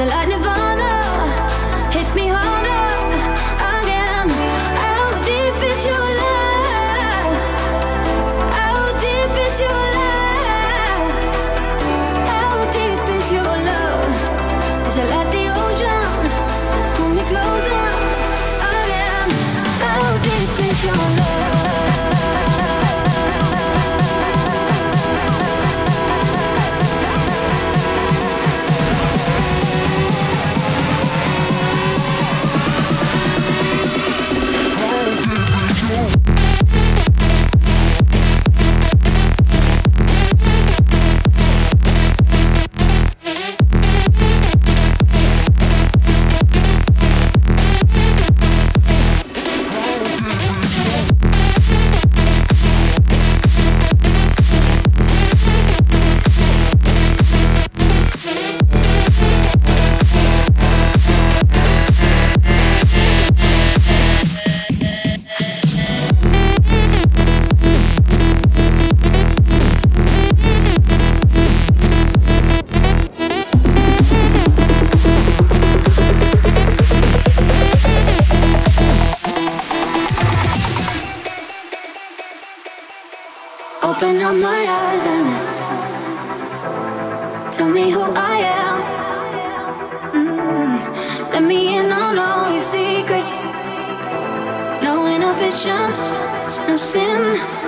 till I never sin.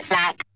it back.